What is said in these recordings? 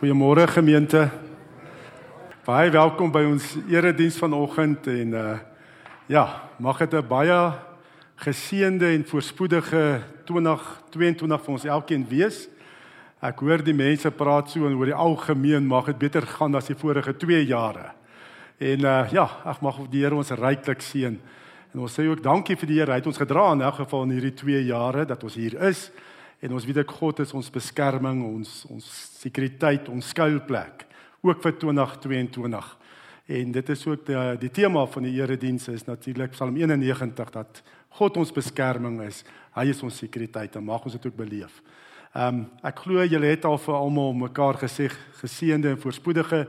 Goeiemôre gemeente. Baie welkom by ons erediens vanoggend en uh ja, mag dit 'n baie geseënde en voorspoedige 2022 vir ons elkeen wees. Ek hoor die mense praat so en oor die algemeen mag dit beter gaan as die vorige 2 jare. En uh ja, ek mag die Here ons ryklik seën. En ons sê ook dankie vir die Here. Hy het ons gedra in elk geval in hierdie 2 jare dat ons hier is. En ons weet ek God is ons beskerming, ons ons sekuriteit, ons skuilplek ook vir 2022. En dit is ook die, die tema van die erediens is natuurlik Psalm 91 dat God ons beskerming is. Hy is ons sekuriteit en mag ons dit ook beleef. Ehm um, ek glo julle het al vir almal mekaar gesê geseënde en voorspoedige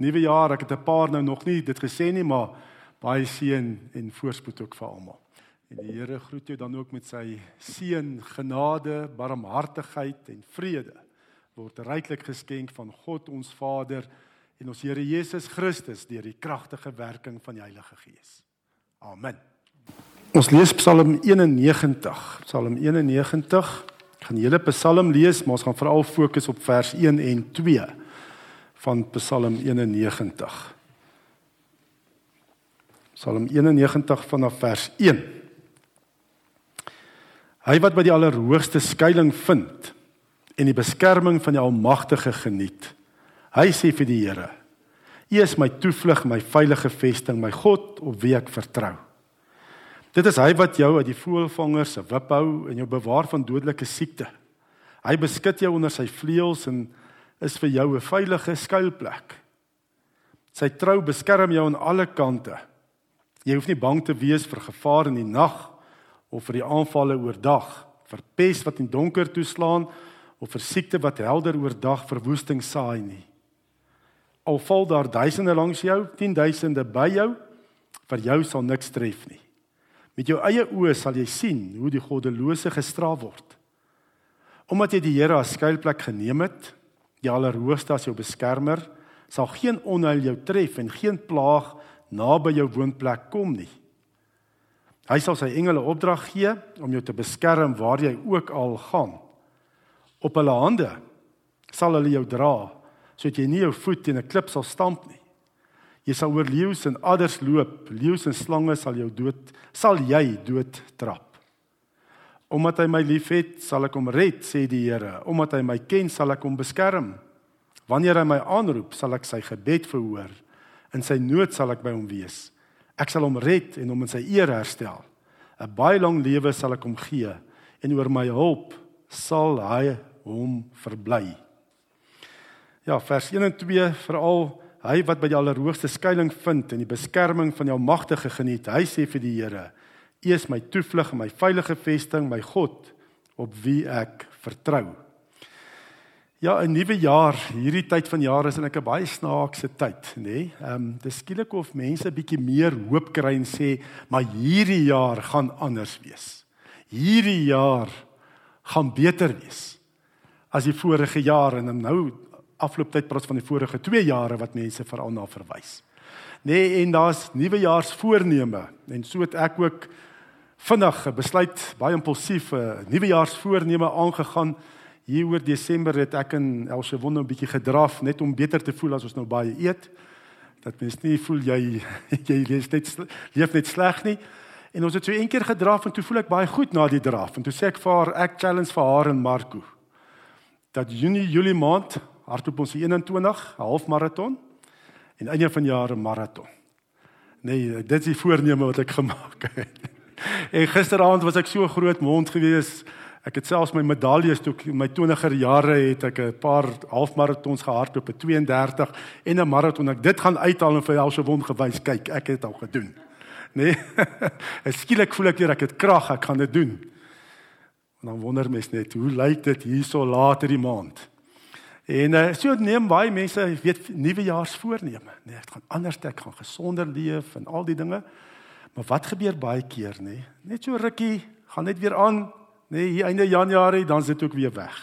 nuwe jaar. Ek het 'n paar nou nog nie dit gesê nie, maar baie seën en voorspoed ook vir almal. En die Here groet jou dan ook met sy seën, genade, barmhartigheid en vrede word ryklik geskenk van God ons Vader en ons Here Jesus Christus deur die kragtige werking van die Heilige Gees. Amen. Ons lees Psalm 91. Psalm 91. Ek gaan die hele Psalm lees, maar ons gaan veral fokus op vers 1 en 2 van Psalm 91. Psalm 91 vanaf vers 1. Hy wat by die Allerhoogste skuilings vind en die beskerming van die Almagtige geniet. Hy sê vir die Here: U is my toevlug, my veilige vesting, my God op wie ek vertrou. Dit is hy wat jou uit die voëlvangers se wip hou en jou bewaar van dodelike siekte. Hy beskud jou onder sy vleuels en is vir jou 'n veilige skuilplek. Sy trou beskerm jou aan alle kante. Jy hoef nie bang te wees vir gevaar in die nag of vir die aanvalle oordag, vir pes wat in donker toeslaan of vir siekte wat helder oordag verwoesting saai nie. Al val daar duisende langs jou, 10000de by jou, vir jou sal niks tref nie. Met jou eie oë sal jy sien hoe die goddelose gestraf word. Omdat jy die Here as skuilplek geneem het, die Allerhoogste as jou beskermer, sal geen onheil jou tref en geen plaag naby jou woonplek kom nie. Hy sal sy engele opdrag gee om jou te beskerm waar jy ook al gaan. Op hulle hande sal hulle jou dra sodat jy nie jou voet teen 'n klip sal stamp nie. Jy sal oor leeu's en adders loop, leeu's en slange sal jou dood sal jy dood trap. Omdat hy my liefhet, sal ek hom red, sê die Here. Omdat hy my ken, sal ek hom beskerm. Wanneer hy my aanroep, sal ek sy gebed verhoor. In sy nood sal ek by hom wees. Ek sal hom red en hom in sy eer herstel. 'n Baie lang lewe sal ek hom gee en oor my hulp sal hy hom verbly. Ja, vers 1 en 2 veral hy wat by die allerhoogste skuilings vind en die beskerming van jou magtige geniet. Hy sê vir die Here: U is my toevlug en my veilige vesting, my God op wie ek vertrou. Ja, 'n nuwe jaar, hierdie tyd van jaar is ek 'n baie snaakse tyd, nê? Nee? Ehm um, dis skielik of mense bietjie meer hoop kry en sê, maar hierdie jaar gaan anders wees. Hierdie jaar gaan beter wees as die vorige jaar en nou aflooptyd praat van die vorige 2 jare wat mense veral na verwys. Nê, nee, en daar's nuwejaarsvoorneme en so het ek ook vinnig besluit baie impulsief 'n nuwejaarsvoorneme aangegaan hier oor Desember het ek en Elsje wonder 'n bietjie gedraf net om beter te voel as ons nou baie eet. Dat mens nie voel jy jy leef net leef net sleg nie. En ons het so een keer gedraf en toe voel ek baie goed na die draf. En toe sê ek vir haar ek challenge vir haar en Marco dat Junie Julie maand hardloop ons 21 halfmaraton en einde van jaar 'n maraton. Nee, dit is die voorneme wat ek gemaak het. En gisteraand was ek so groot mond geweest Ek het selfs my medaljes toe my 20er jare het ek 'n paar halfmaratons gehardloop, 'n 32 en 'n maraton. Ek dit gaan uithaal en vir Elsje won gewys. Kyk, ek het dit al gedoen. Nee. Skielik voel ek weer ek het krag, ek gaan dit doen. En dan wonder mens net, hoe lyk dit hierso later die maand? En uh, so neem baie mense, weet, nuwejaarsvoorneme. Nee, dit gaan anders, ek gaan gesonder leef en al die dinge. Maar wat gebeur baie keer, nê? Nee? Net so rukkie, gaan net weer aan, nee, hier einde Januarie dan is dit ook weer weg.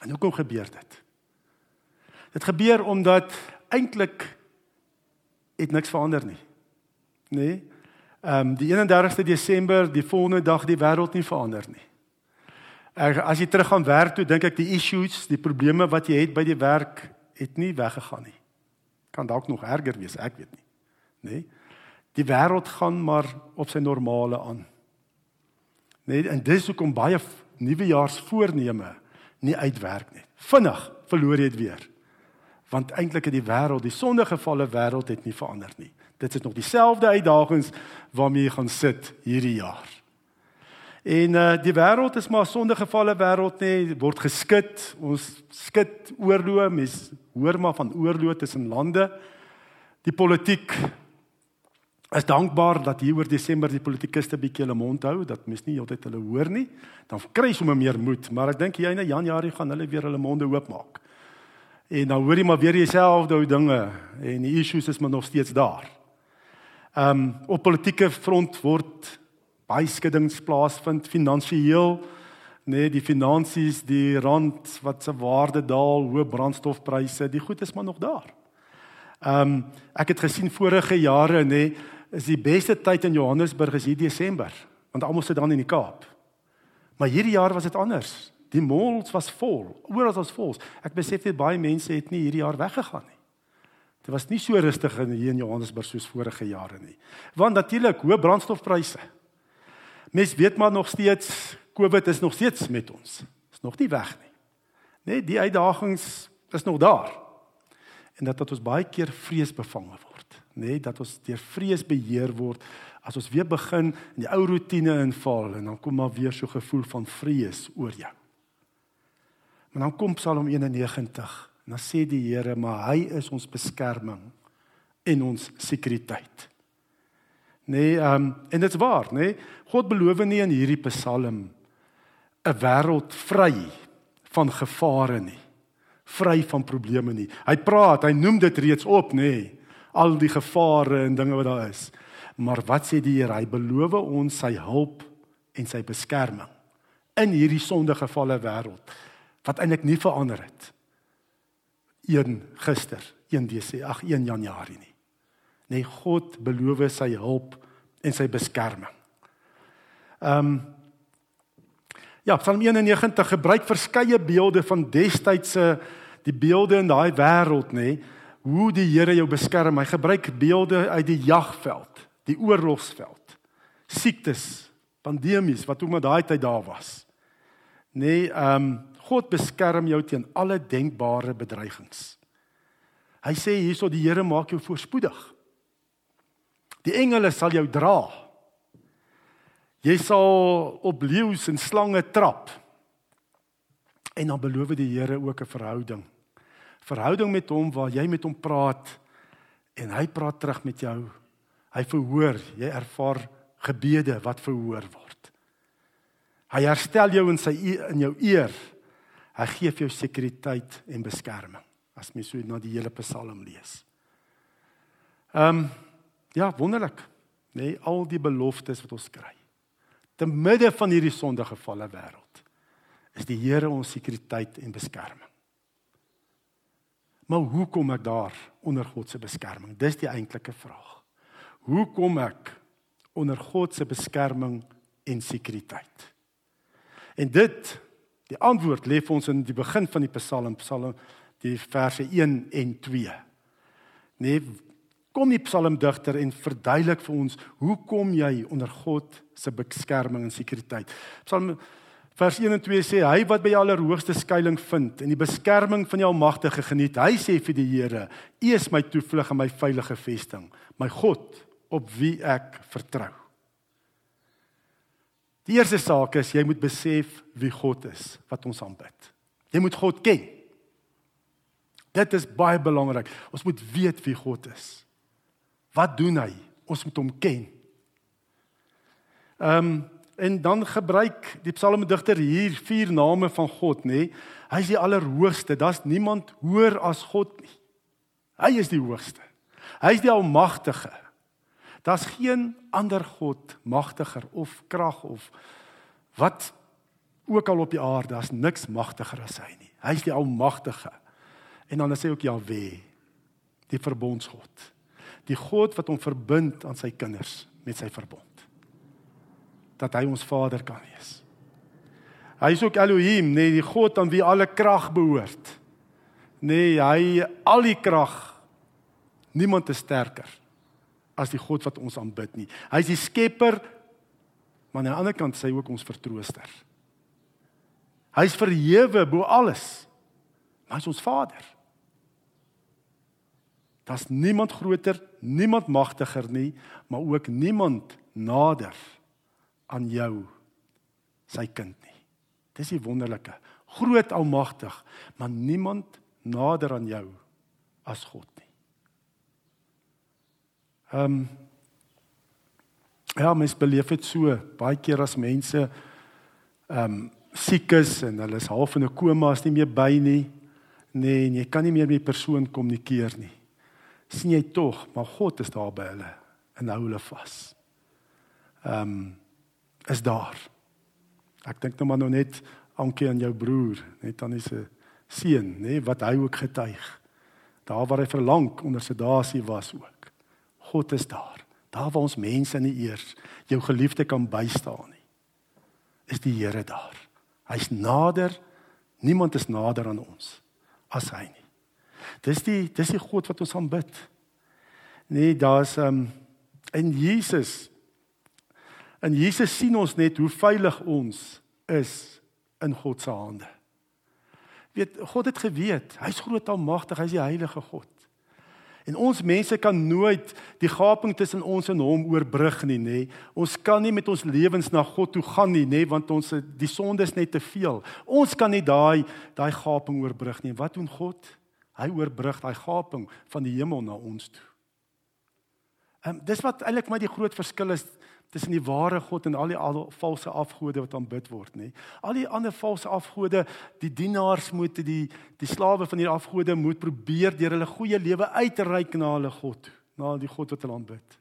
En hoekom gebeur dit? Dit gebeur omdat eintlik het niks verander nie. Nee. Ehm um, die 31ste Desember, die volgende dag die wêreld nie verander nie. Ek as jy terug gaan werk toe, dink ek die issues, die probleme wat jy het by die werk het nie weggegaan nie. Kan dalk nog erger wees, ek weet nie. Nê? Nee? Die wêreld gaan maar op sy normale aan. Nee? En dis hoekom baie nuwejaarsvoorneme nie uitwerk nie. Vinnig verloor jy dit weer. Want eintlik het die wêreld, die sondegevalle wêreld het nie verander nie. Dit is nog dieselfde uitdagings waarmee jy gaan sit hierdie jaar. En uh die wêreld is maar sondegevalle wêreld nê, word geskit. Ons skit oorlog, mens hoor maar van oorlog tussen lande. Die politiek is dankbaar dat hier oor Desember die politikuste bietjie hulle mond hou, dat mens nie altyd hulle hoor nie. Dan kry jy sommer meer moed, maar ek dink in Januarie gaan hulle weer hulle monde oopmaak. En dan hoor jy maar weer dieselfde ou dinge en die issues is maar nog steeds daar. Ehm um, op politieke front word baie skuddings plaasvind finansiëel nee die finansies die rand wat se waarde daal hoë brandstofpryse die goed is maar nog daar. Ehm um, ek het gesien vorige jare nê nee, is die beste tyd in Johannesburg is hier Desember want almal sit dan in die Kaap. Maar hierdie jaar was dit anders. Die malls was vol, oral was vol. Ek besef net baie mense het nie hierdie jaar weggegaan nie. Dit was nie so rustig in hier in Johannesburg soos vorige jare nie. Want natuurlik hoë brandstofpryse. Mes weet maar nog steeds COVID is nog steeds met ons. Is nog nie weg nie. Nee, die uitdagings is nog daar. En dat dat ons baie keer vreesbevange word, nê, nee, dat ons deur vrees beheer word as ons weer begin in die ou rotine inval en dan kom maar weer so gevoel van vrees oor jou. Maar dan kom Psalm 91 en dan sê die Here, maar hy is ons beskerming en ons sekuriteit. Nee, ehm um, en dit's waar, nê? Nee? God beloof nie in hierdie Psalm 'n wêreld vry van gevare nie. Vry van probleme nie. Hy praat, hy noem dit reeds op, nê? Nee? Al die gevare en dinge wat daar is. Maar wat sê die Here? Hy beloof ons sy hulp en sy beskerming in hierdie sondegevalle wêreld wat eintlik nie verander het. 1 gister, 1 Desember, ag 1 Januarie nie nee God beloof sy hulp en sy beskerming. Ehm um, Ja, Psalm 91 gebruik verskeie beelde van destydse die beelde in daai wêreld nê, hoe die Here jou beskerm. Hy gebruik beelde uit die jagveld, die oorlogsveld. Siektes, pandemies wat ook maar daai tyd daar was. Nê, ehm um, God beskerm jou teen alle denkbare bedreigings. Hy sê hierso die Here maak jou voorspoedig. Die engele sal jou dra. Jy sal op leeu's en slange trap. En dan beloof die Here ook 'n verhouding. Verhouding met hom waar jy met hom praat en hy praat terug met jou. Hy verhoor, jy ervaar gebede wat verhoor word. Hy herstel jou in sy e, in jou eer. Hy gee vir jou sekuriteit en beskerming. As mens so na die hele Psalm lees. Ehm um, Ja, wonderlik, nê, nee, al die beloftes wat ons kry. Te midde van hierdie sondige gevalle wêreld is die Here ons sekuriteit en beskerming. Maar hoe kom ek daar onder God se beskerming? Dis die eintlike vraag. Hoe kom ek onder God se beskerming en sekuriteit? En dit die antwoord lê vir ons in die begin van die Psalm, Psalm die verse 1 en 2. Nee, kom die psalmdigter en verduidelik vir ons hoe kom jy onder God se beskerming en sekuriteit. Psalm vers 1 en 2 sê hy wat by die allerhoogste skuilings vind en die beskerming van die Almagtige geniet. Hy sê vir die Here: U is my toevlug en my veilige vesting, my God op wie ek vertrou. Die eerste saak is jy moet besef wie God is wat ons aanbid. Jy moet God ken. Dit is baie belangrik. Ons moet weet wie God is. Wat doen hy? Ons moet hom ken. Ehm um, en dan gebruik die psalmdigter hier vier name van God, nê? Hy is die allerhoogste. Daar's niemand hoër as God nie. Hy is die hoogste. Hy is die almagtige. Daar's geen ander God magtiger of krag of wat ook al op die aarde, daar's niks magtiger as hy nie. Hy is die almagtige. En dan sê ook Jahwe, die verbondsgod die God wat hom verbind aan sy kinders met sy verbond. Dat hy ons Vader kan wees. Hy is ook Elohim, nee, die God aan wie alle krag behoort. Nee, hy al die krag. Niemand is sterker as die God wat ons aanbid nie. Hy's die skepper, maar aan die ander kant sê hy ook ons vertrooster. Hy's verhewe bo alles. Maar hy's ons Vader. Daar's niemand groter, niemand magtiger nie, maar ook niemand nader aan jou sy kind nie. Dis die wonderlike. Groot almagtig, maar niemand nader aan jou as God nie. Ehm um, Ja, mens beleef dit so baie keer as mense ehm um, siek is en hulle is half in 'n koma, is nie meer by nie. Nee, jy kan nie meer met die persoon kommunikeer nie sien jy tog, maar God is daar by hulle en hou hulle vas. Ehm um, is daar. Ek dink nou maar nou net Ankie aan jou broer, net aan sy seun, nê, wat hy ook getuig. Daar waar hy verlang onder sedasie was ook. God is daar. Daar waar ons mense nie eers jou geliefde kan bystaan nie. Is die Here daar. Hy's nader. Niemand is nader aan ons as hy nie. Dis die dis die God wat ons aanbid. Nee, daar's um in Jesus. In Jesus sien ons net hoe veilig ons is in God se hande. Weet God het geweet, hy's groot almagtig, hy's die heilige God. En ons mense kan nooit die gaping tussen ons en hom oorbrug nie, nê. Ons kan nie met ons lewens na God toe gaan nie, nê, want ons die sonde is net te veel. Ons kan nie daai daai gaping oorbrug nie. Wat doen God? Hy oorbrug daai gaping van die hemel na ons toe. Ehm um, dis wat eintlik my die groot verskil is tussen die ware God en al die al valse afgode wat aanbid word, nê. Al die ander valse afgode, die dienaars moet die die slawe van hierdie afgode moet probeer deur hulle goeie lewe uitreik na hulle God, na die God wat hulle aanbid.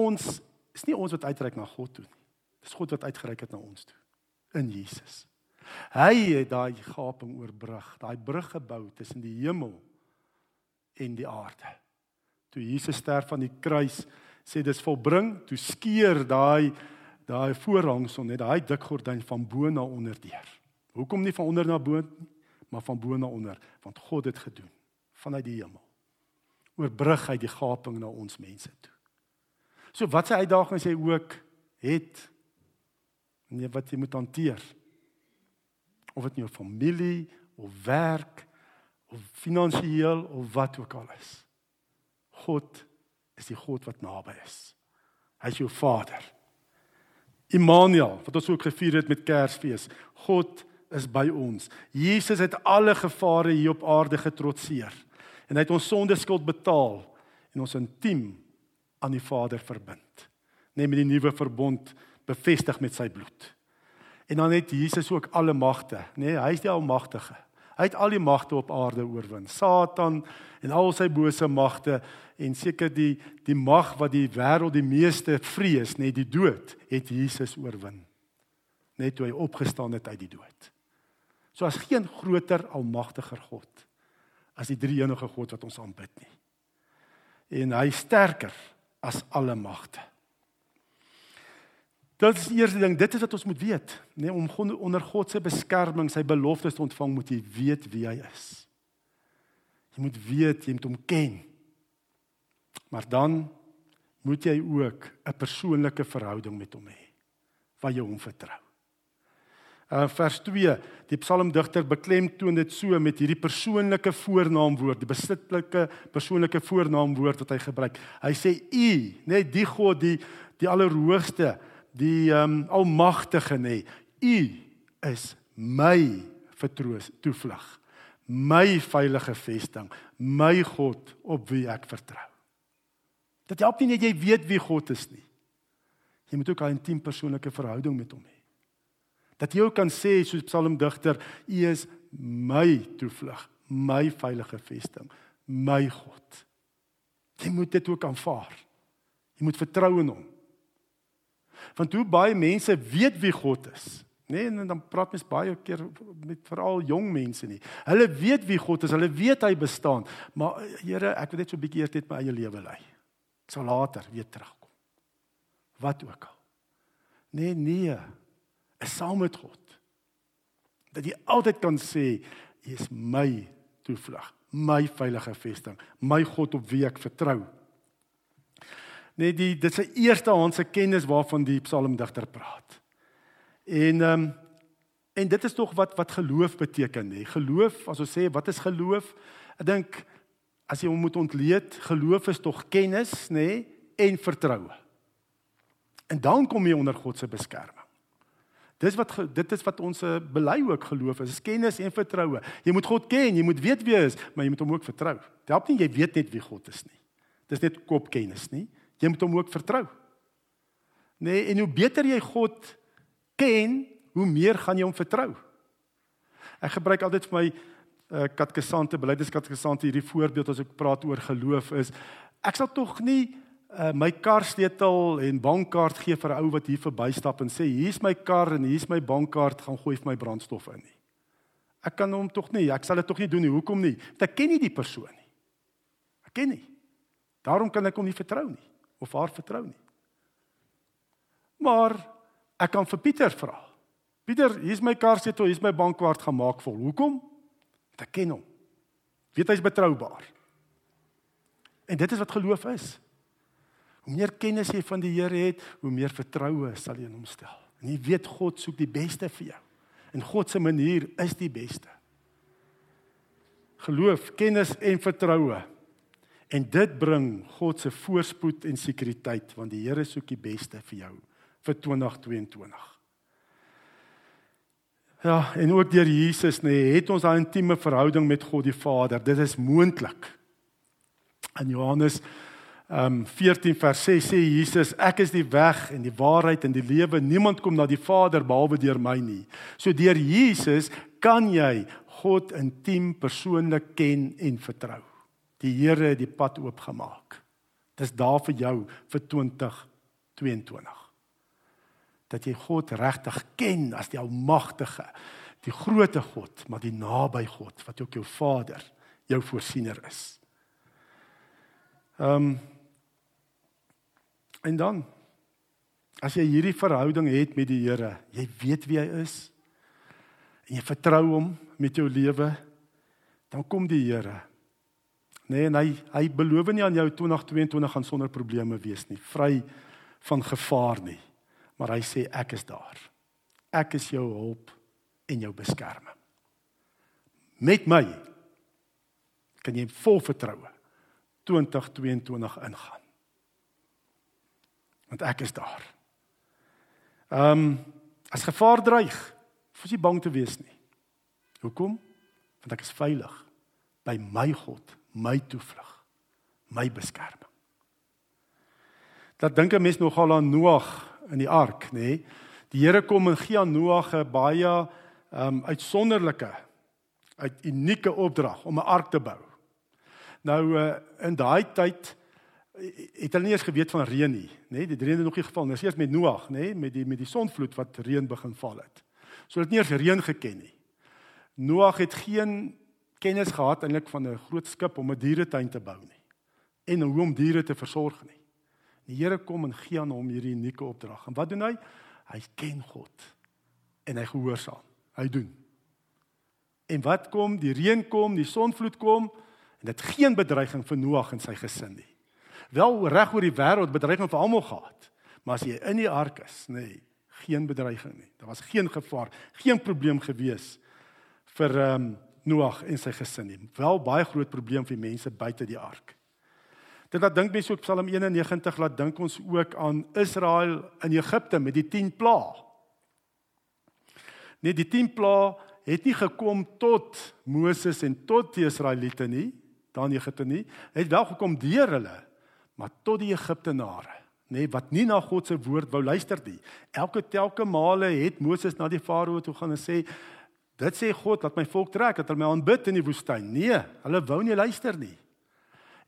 Ons is nie ons wat uitreik na God toe nie. Dis God wat uitgereik het na ons toe in Jesus. Hy het daai gaping oorbrug, daai brug gebou tussen die hemel en die aarde. Toe Jesus sterf aan die kruis, sê dis volbring, toe skeur daai daai voorhangsel net daai dik gordyn van bo na onder deur. Hoekom nie van onder na bo nie, maar van bo na onder, want God het gedoen vanuit die hemel. Oorbrug hy die gaping na ons mense toe. So wat sy uitdagings hy ook het en wat jy moet hanteer of dit nou familie of werk of finansiëel of wat ook al is. God is die God wat naby is. Hy is jou Vader. Immanuel, wat ons ook gevier het met Kersfees. God is by ons. Jesus het alle gevare hier op aarde getrotseer en hy het ons sondeskuld betaal en ons intiem aan die Vader verbind. Neem die nuwe verbond bevestig met sy bloed. En dan het Jesus ook alle magte, nê? Nee, hy is die almagtige. Hy het al die magte op aarde oorwin. Satan en al sy bose magte en seker die die mag wat die wêreld die meeste vrees, nê, nee, die dood, het Jesus oorwin. Net toe hy opgestaan het uit die dood. So as geen groter almagtiger God as die drie enige God wat ons aanbid nie. En hy sterker as alle magte. Dit is die eerste ding, dit is wat ons moet weet, nê, nee, om onder God se beskerming, sy beloftes te ontvang, moet jy weet wie hy is. Jy moet weet, jy moet hom ken. Maar dan moet jy ook 'n persoonlike verhouding met hom hê waar jy hom vertrou. Uh vers 2, die psalmdigter beklemtoon dit so met hierdie persoonlike voornaamwoord, die besittelike persoonlike voornaamwoord wat hy gebruik. Hy sê u, net die God, die die allerhoogste die um, almagtige nê. U is my vertroos, toevlug. My veilige vesting, my God op wie ek vertrou. Dit help nie net jy weet wie God is nie. Jy moet ook 'n intiem persoonlike verhouding met hom hê. Dat jy ook kan sê soos psalmdigter, U is my toevlug, my veilige vesting, my God. Jy moet dit ook aanvaar. Jy moet vertrou in hom. Want hoe baie mense weet wie God is. Nee, en dan praat mens baie keer met veral jong mense nie. Hulle weet wie God is, hulle weet hy bestaan, maar Here, ek wil net so 'n bietjie eers net my eie lewe lei. Ek sal later weer terugkom. Wat ook al. Nee, nee. Is saam met God. Dat jy altyd kan sê, hy is my toevlug, my veilige vesting, my God op wie ek vertrou. Net die dit is 'n eerstehandse kennis waarvan die psalmdigter praat. En ehm um, en dit is tog wat wat geloof beteken nê. Geloof, as ons sê wat is geloof? Ek dink as jy hom moet ontleed, geloof is tog kennis nê en vertroue. En dan kom jy onder God se beskerming. Dis wat dit is wat ons bely ook geloof is, is kennis en vertroue. Jy moet God ken, jy moet weet wie hy is, maar jy moet hom ook vertrou. Dit help nie jy weet net wie God is nie. Dis net kopkennis nie. Jy moet hom ook vertrou. Nee, en hoe beter jy God ken, hoe meer gaan jy hom vertrou. Ek gebruik altyd vir my uh, katkesante, beleidingskatkesante hierdie voorbeeld as ek praat oor geloof is ek sal tog nie uh, my kar sleutel en bankkaart gee vir 'n ou wat hier verbystap en sê hier's my kar en hier's my bankkaart gaan gooi vir my brandstof in nie. Ek kan hom tog nie, ek sal dit tog nie doen nie. Hoekom nie? Want ek ken nie die persoon nie. Ek ken nie. Daarom kan ek hom nie vertrou nie of haar vertrou nie. Maar ek kan vir Pieter vra. Pieter, hier's my kar sleutel, hier's my bankkaart gemaak vol. Hoekom? Want ek ken hom. Weet hy's betroubaar. En dit is wat geloof is. Hoe meer kennis jy van die Here het, hoe meer vertroue sal jy in hom stel. En jy weet God soek die beste vir jou. En God se manier is die beste. Geloof, kennis en vertroue. En dit bring God se voorspoed en sekuriteit want die Here soek die beste vir jou vir 2022. Ja, en ook deur Jesus nê, nee, het ons 'n intieme verhouding met God die Vader. Dit is moontlik. In Johannes um 14 vers 6 sê Jesus ek is die weg en die waarheid en die lewe niemand kom na die Vader behalwe deur my nie so deur Jesus kan jy God intiem persoonlik ken en vertrou die Here het die pad oopgemaak dis daar vir jou vir 2022 dat jy God regtig ken as die almagtige die groote God maar die naby God wat ook jou Vader jou voorsiener is ehm um, En dan as jy hierdie verhouding het met die Here, jy weet wie hy is en jy vertrou hom met jou lewe, dan kom die Here. Nee, en hy hy beloof nie aan jou 2022 gaan sonder probleme wees nie, vry van gevaar nie. Maar hy sê ek is daar. Ek is jou hulp en jou beskerming. Met my kan jy vol vertroue 2022 ingaan want ek is daar. Ehm um, as gevaar dreig, hoef jy bang te wees nie. Hoekom? Want ek is veilig by my God, my toevlug, my beskerming. Dat dink 'n mens nogal aan Noag in die ark, nê? Nee? Die Here kom en gee aan Noag 'n baie um, uitsonderlike, uit unieke opdrag om 'n ark te bou. Nou uh, in daai tyd het hulle nie eens geweet van reën nie, nê? Die reën het nog nie geval nie. Dis eers met Noag, nê, met die met die sonvloed wat reën begin val het. So het nie eens reën geken nie. Noag het geen kennis gehad eintlik van 'n groot skip om 'n dieretuin te bou nie en hoe om diere te versorg nie. Die Here kom en gee aan hom hierdie unieke opdrag. En wat doen hy? Hy ken God en hy gehoorsaam. Hy doen. En wat kom? Die reën kom, die sonvloed kom en dit geen bedreiging vir Noag en sy gesin nie wel reg oor die wêreld bedreiging vir almal gehad. Maar as jy in die ark is, nê, nee, geen bedreiging nie. Daar was geen gevaar, geen probleem gewees vir ehm um, Noag en sy gesin nie. Wel baie groot probleem vir mense buite die ark. Dit laat dink mense ook Psalm 91 laat dink ons ook aan Israel in Egipte met die 10 plaae. Nee, die 10 plaae het nie gekom tot Moses en tot die Israeliete nie, dan Egipte nie. Het wel gekom deur hulle maar tot die Egiptenare, nê, nee, wat nie na God se woord wou luister nie. Elke telke male het Moses na die Farao toe gaan en sê, "Dit sê God dat my volk trek dat hulle my aanbid in die woestyn." Nee, hulle wou nie luister nie.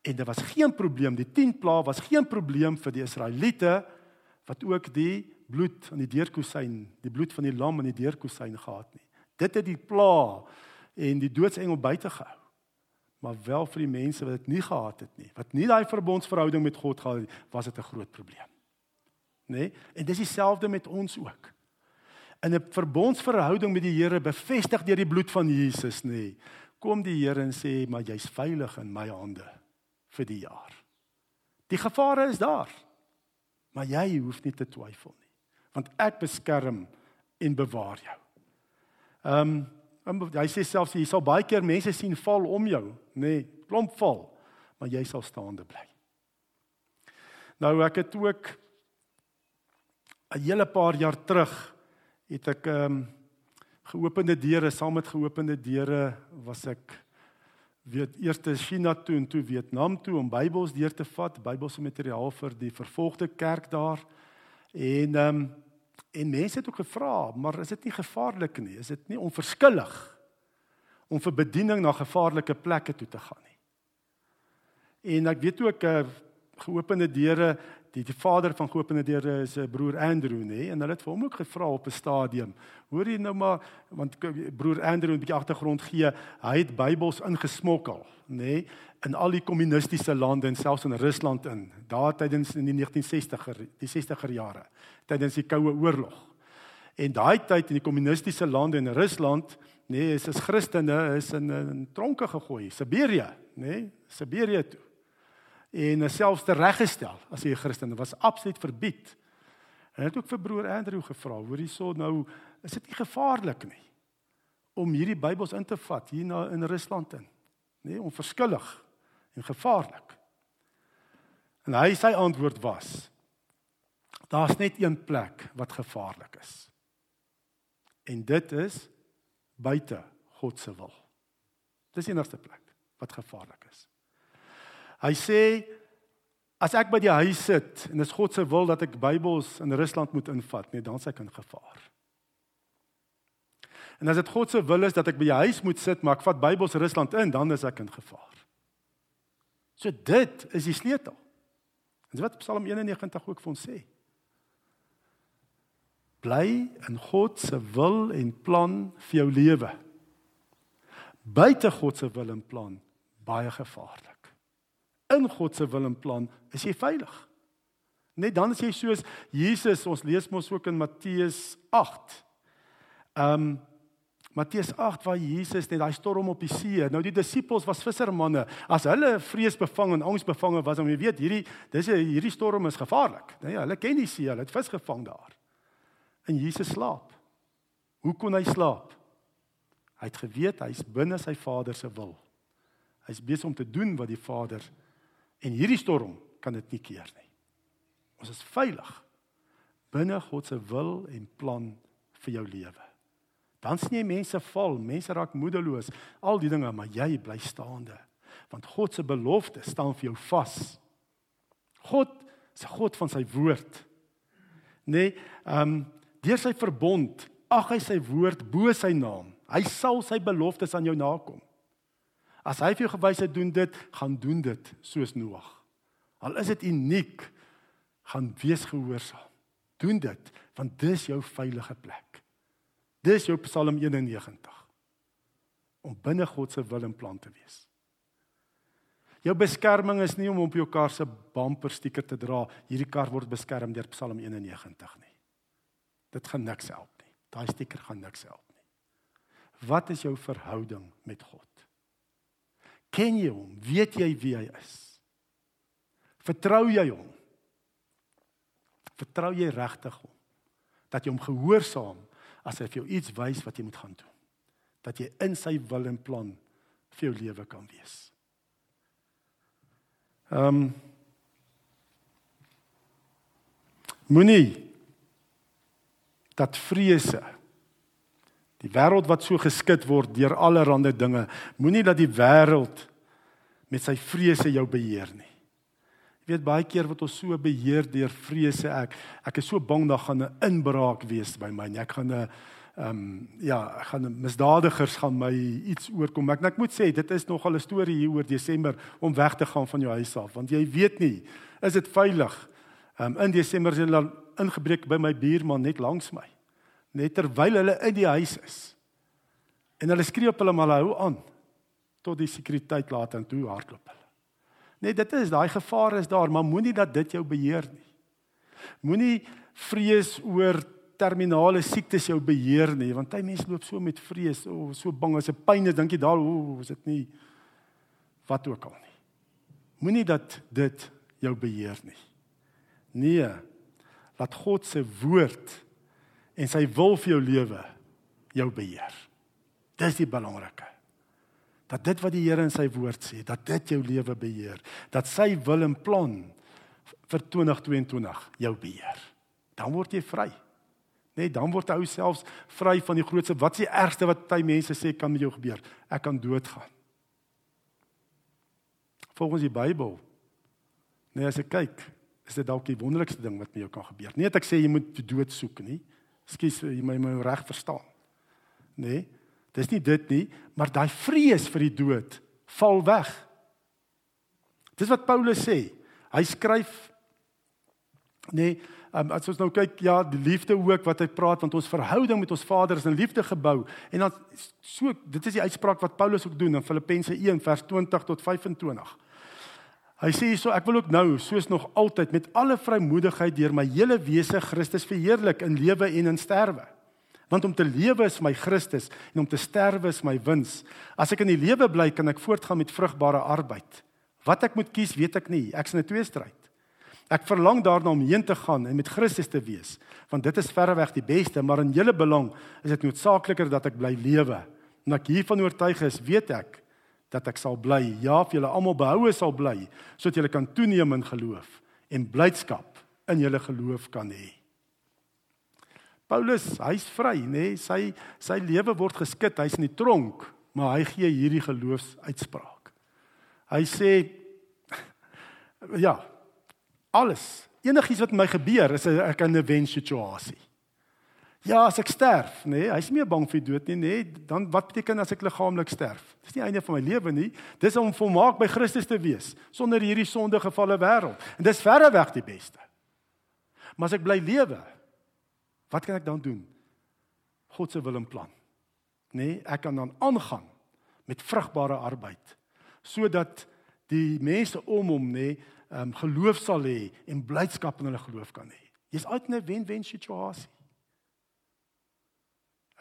En dit was geen probleem, die 10 plaae was geen probleem vir die Israeliete wat ook die bloed aan die deurkusyn, die bloed van die lam aan die deurkusyn gehad nie. Dit het die plaae en die doodsengel buite gehou maar wel vir die mense wat dit nie gehad het nie, wat nie daai verbondsverhouding met God gehad het, was dit 'n groot probleem. Nê? Nee? En dis dieselfde met ons ook. In 'n verbondsverhouding met die Here bevestig deur die bloed van Jesus, nê, kom die Here en sê, "Maar jy's veilig in my hande vir die jaar." Die gevare is daar. Maar jy hoef nie te twyfel nie, want ek beskerm en bewaar jou. Ehm um, hy sê selfs jy sal baie keer mense sien val om jou, nê, nee, klomp val, maar jy sal staande bly. Nou ek het ook 'n hele paar jaar terug het ek ehm um, geopende deure saam met geopende deure was ek weet eers te China toe en toe Vietnam toe om Bybels deur te vat, Bybelse materiaal vir die vervolgde kerk daar. En ehm um, en mense het ook gevra, maar is dit nie gevaarlik nie? Is dit nie onverskillig om vir bediening na gevaarlike plekke toe te gaan nie? En ek weet ook uh, geopende deure die die vader van geopende deure is 'n broer Andrew nê en hulle het vir hom ook gevra op 'n stadium. Hoor jy nou maar want broer Andrew 'n bietjie agtergrond gee, hy het Bybels ingesmokkel nê in al die kommunistiese lande en selfs in Rusland in. Daar tydens in die 1960er, die 60er jare, tydens die Koue Oorlog. En daai tyd in die kommunistiese lande in Rusland, nê, is as Christene is in 'n tronke gegooi, Siberië, nê, Siberië toe en selfs te reggestel as jy 'n Christen was absoluut verbied. En het ook vir broer Andrew gevra, hoor hierso nou, is dit nie gevaarlik nie om hierdie Bybels in te vat hier na in Rusland in? Nee, onverskillig en gevaarlik. En hy sy antwoord was: Daar's net een plek wat gevaarlik is. En dit is buite God se wil. Dis die enigste plek wat gevaarlik is. Hy sê as ek by die huis sit en dis God se wil dat ek Bybels in Rusland moet invat, nee, dan s'ek in gevaar. En as dit God se wil is dat ek by die huis moet sit, maar ek vat Bybels Rusland in, dan is ek in gevaar. So dit is die sleutel. En dis wat Psalm 91 ook vir ons sê. Bly in God se wil en plan vir jou lewe. Buite God se wil en plan baie gevaarlik in God se wil en plan, is jy veilig. Net dan as jy soos Jesus, ons lees mos ook in Matteus 8. Ehm um, Matteus 8 waar Jesus net daai storm op die see. Nou die disippels was vissermanne. As hulle vreesbevange en angsbevange was, dan jy weet hierdie dis hierdie storm is gevaarlik. Nee, hulle ken die see, hulle het vis gevang daar. En Jesus slaap. Hoe kon hy slaap? Hy het geweet hy's binne sy Vader se wil. Hy's besig om te doen wat die Vader En hierdie storm kan dit nie keer nie. Ons is veilig binne God se wil en plan vir jou lewe. Dan sien jy mense val, mense raak moedeloos, al die dinge, maar jy bly staande. Want God se belofte staan vir jou vas. God se God van sy woord. Nee, ehm um, deur sy verbond ag hy sy woord bo sy naam. Hy sal sy beloftes aan jou nakom. As hy vir jou gewys het doen dit, gaan doen dit soos Noag. Al is dit uniek, gaan wees gehoorsaam. Doen dit want dis jou veilige plek. Dis jou Psalm 91. Om binne God se wil en plan te wees. Jou beskerming is nie om op jou kar se bumper stiker te dra, hierdie kar word beskerm deur Psalm 91 nie. Dit gaan niks help nie. Daai stiker gaan niks help nie. Wat is jou verhouding met God? Ken jy hom? Weet jy wie hy is? Vertrou jy hom? Vertrou jy regtig hom? Dat jy hom gehoorsaam as hy vir jou iets wys wat jy moet gaan doen. Dat jy in sy wil en plan vir jou lewe kan wees. Ehm um, Moenie dat vrese Die wêreld wat so geskit word deur allerlei dinge, moenie dat die wêreld met sy vrese jou beheer nie. Jy weet baie keer word ons so beheer deur vrese ek ek is so bang dat gaan 'n inbraak wees by my. Ek gaan 'n ehm um, ja, gaan misdadigers gaan my iets oorkom. Ek ek moet sê dit is nogal 'n storie hier oor Desember om weg te gaan van jou huis af want jy weet nie is dit veilig. Ehm um, in Desember is hulle ingebreek by my buurman net langs my net terwyl hulle in die huis is. En hulle skree op hulle maar hou aan tot die sekuriteit laat en toe hardloop hulle. Net dit is daai gevaar is daar, maar moenie dat dit jou beheer nie. Moenie vrees oor terminale siektes jou beheer nie, want baie mense loop so met vrees, o, oh, so bang as 'n pyn is, dink jy daar, o, is dit nie wat ook al nie. Moenie dat dit jou beheer nie. Nee. Laat God se woord en sy wil vir jou lewe jou beheer. Dis die belangrike. Dat dit wat die Here in sy woord sê, dat dit jou lewe beheer, dat sy wil en plan vir 2022 jou beheer. Dan word jy vry. Nee, dan word jy selfs vry van die grootste wat se ergste wat baie mense sê kan met jou gebeur. Ek kan doodgaan. Volgens die Bybel. Nee, as ek kyk, is dit dalk die wonderlikste ding wat met jou kan gebeur. Nie dat ek sê jy moet dood soek nie. Ekskuus, jy my my reg verstaan. Nee. Dis nie dit nie, maar daai vrees vir die dood val weg. Dis wat Paulus sê. Hy skryf nee, um, as ons nou kyk ja, die liefde ook wat hy praat want ons verhouding met ons Vader is in liefde gebou en dan so dit is die uitspraak wat Paulus ook doen in Filippense 1 vers 20 tot 25. Hy sê hierso ek wil ook nou soos nog altyd met alle vrymoedigheid deur my hele wese Christus verheerlik in lewe en in sterwe. Want om te lewe is my Christus en om te sterwe is my wins. As ek in die lewe bly, kan ek voortgaan met vrugbare arbeid. Wat ek moet kies, weet ek nie. Ek's in 'n tweestryd. Ek verlang daarna om heen te gaan en met Christus te wees, want dit is verreweg die beste, maar in julle belang is dit noodsaakliker dat ek bly lewe. En ek hiervan oortuig is, weet ek dat ek sal bly. Ja, vir julle almal behoue sal bly, sodat julle kan toeneem in geloof en blydskap in julle geloof kan hê. Paulus, hy's vry, nê? Nee? Sy sy lewe word geskit. Hy's in die tronk, maar hy gee hierdie geloofsuitspraak. Hy sê ja, alles, enigiets wat my gebeur, is 'n ek in 'n wenssituasie. Ja, as ek sterf, nê, nee, hy's nie bang vir dood nie, nê, nee, dan wat beteken as ek liggaamlik sterf? Dis nie einde van my lewe nie. Dis om volmaak by Christus te wees sonder hierdie sondegevalle wêreld. En dis verre weg die beste. Maar as ek bly lewe, wat kan ek dan doen? God se wil en plan. Nê, nee, ek kan dan aangaan met vrugbare arbeid sodat die mense om hom nê, nee, um, geloof sal hê en blydskap in hulle geloof kan hê. Jy's altyd 'n wen-wen situasie.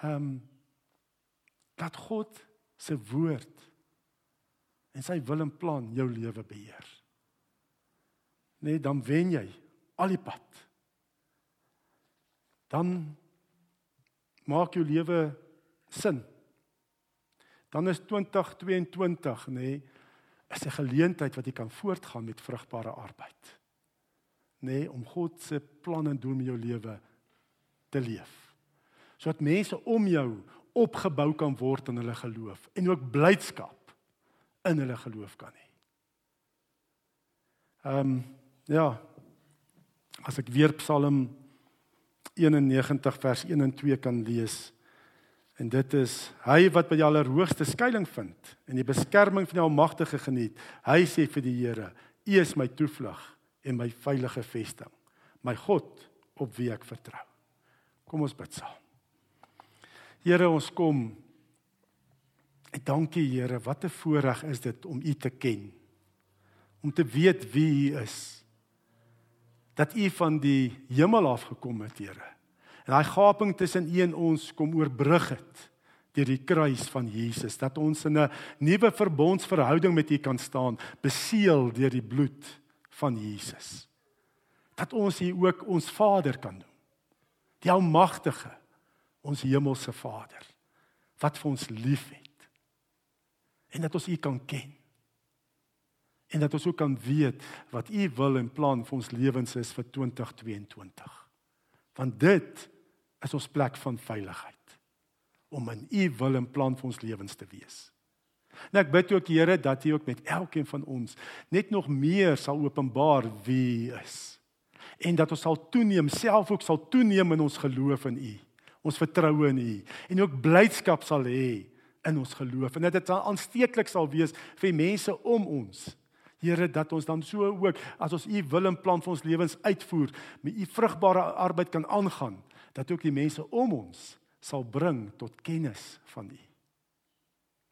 Ehm um, dat God se woord en sy wil en plan jou lewe beheer. Nee, dan wen jy al die pad. Dan maak jou lewe sin. Dan is 2022 nê nee, is 'n geleentheid wat jy kan voortgaan met vrugbare arbeid. Nê, nee, om God se plan en doel met jou lewe te leef sodat mense om jou opgebou kan word in hulle geloof en ook blydskap in hulle geloof kan hê. Ehm um, ja. As ek weer Psalm 91 vers 1 en 2 kan lees en dit is hy wat by die allerhoogste skuilings vind en die beskerming van die Almagtige geniet. Hy sê vir die Here: U is my toevlug en my veilige vesting, my God op wie ek vertrou. Kom ons bid saam. Here, ons kom. Ek dankie Here, wat 'n voorreg is dit om U te ken. Om te weet wie U is. Dat U van die hemel af gekom het, Here. En daai gaping tussen U en ons kom oorbrug het deur die kruis van Jesus, dat ons in 'n nuwe verbondsverhouding met U kan staan, beseël deur die bloed van Jesus. Dat ons U ook ons Vader kan noem. Die Almagtige ons hemelse Vader wat vir ons liefhet en dat ons U kan ken en dat ons ook kan weet wat U wil en plan vir ons lewens is vir 2022 want dit is ons plek van veiligheid om in U wil en plan vir ons lewens te wees. Nou ek bid ook Here dat U ook met elkeen van ons net nog meer sal openbaar wie U is en dat ons sal toeneem self ook sal toeneem in ons geloof in U ons vertroue in U en ook blydskap sal hê in ons geloof en dat dit aansteeklik sal wees vir mense om ons. Here dat ons dan so ook as ons U wil en plan vir ons lewens uitvoer, met U vrugbare arbeid kan aangaan, dat ook die mense om ons sal bring tot kennis van U.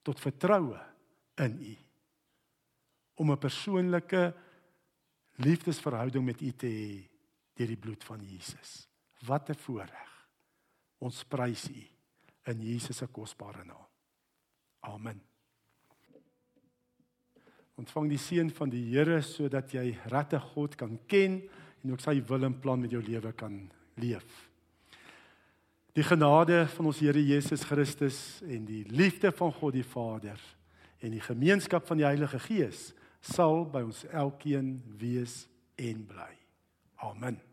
Tot vertroue in U. Om 'n persoonlike liefdesverhouding met U te hê deur die bloed van Jesus. Wat 'n voorreg Ons prys U in Jesus se kosbare naam. Amen. Ontvang die seën van die Here sodat jy regte God kan ken en ook sy wil en plan met jou lewe kan leef. Die genade van ons Here Jesus Christus en die liefde van God die Vader en die gemeenskap van die Heilige Gees sal by ons elkeen wees en bly. Amen.